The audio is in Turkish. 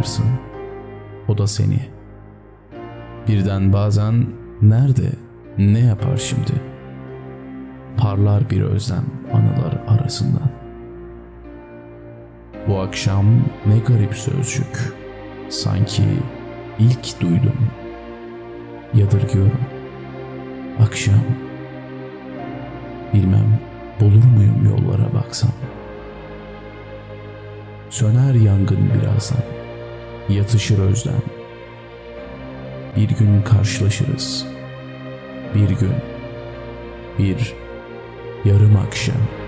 ararsın. O da seni. Birden bazen nerede, ne yapar şimdi? Parlar bir özlem anılar arasından. Bu akşam ne garip sözcük. Sanki ilk duydum. Yadırgıyorum. Akşam. Bilmem bulur muyum yollara baksam. Söner yangın birazdan. Yatışır özlem. Bir gün karşılaşırız. Bir gün. Bir yarım akşam.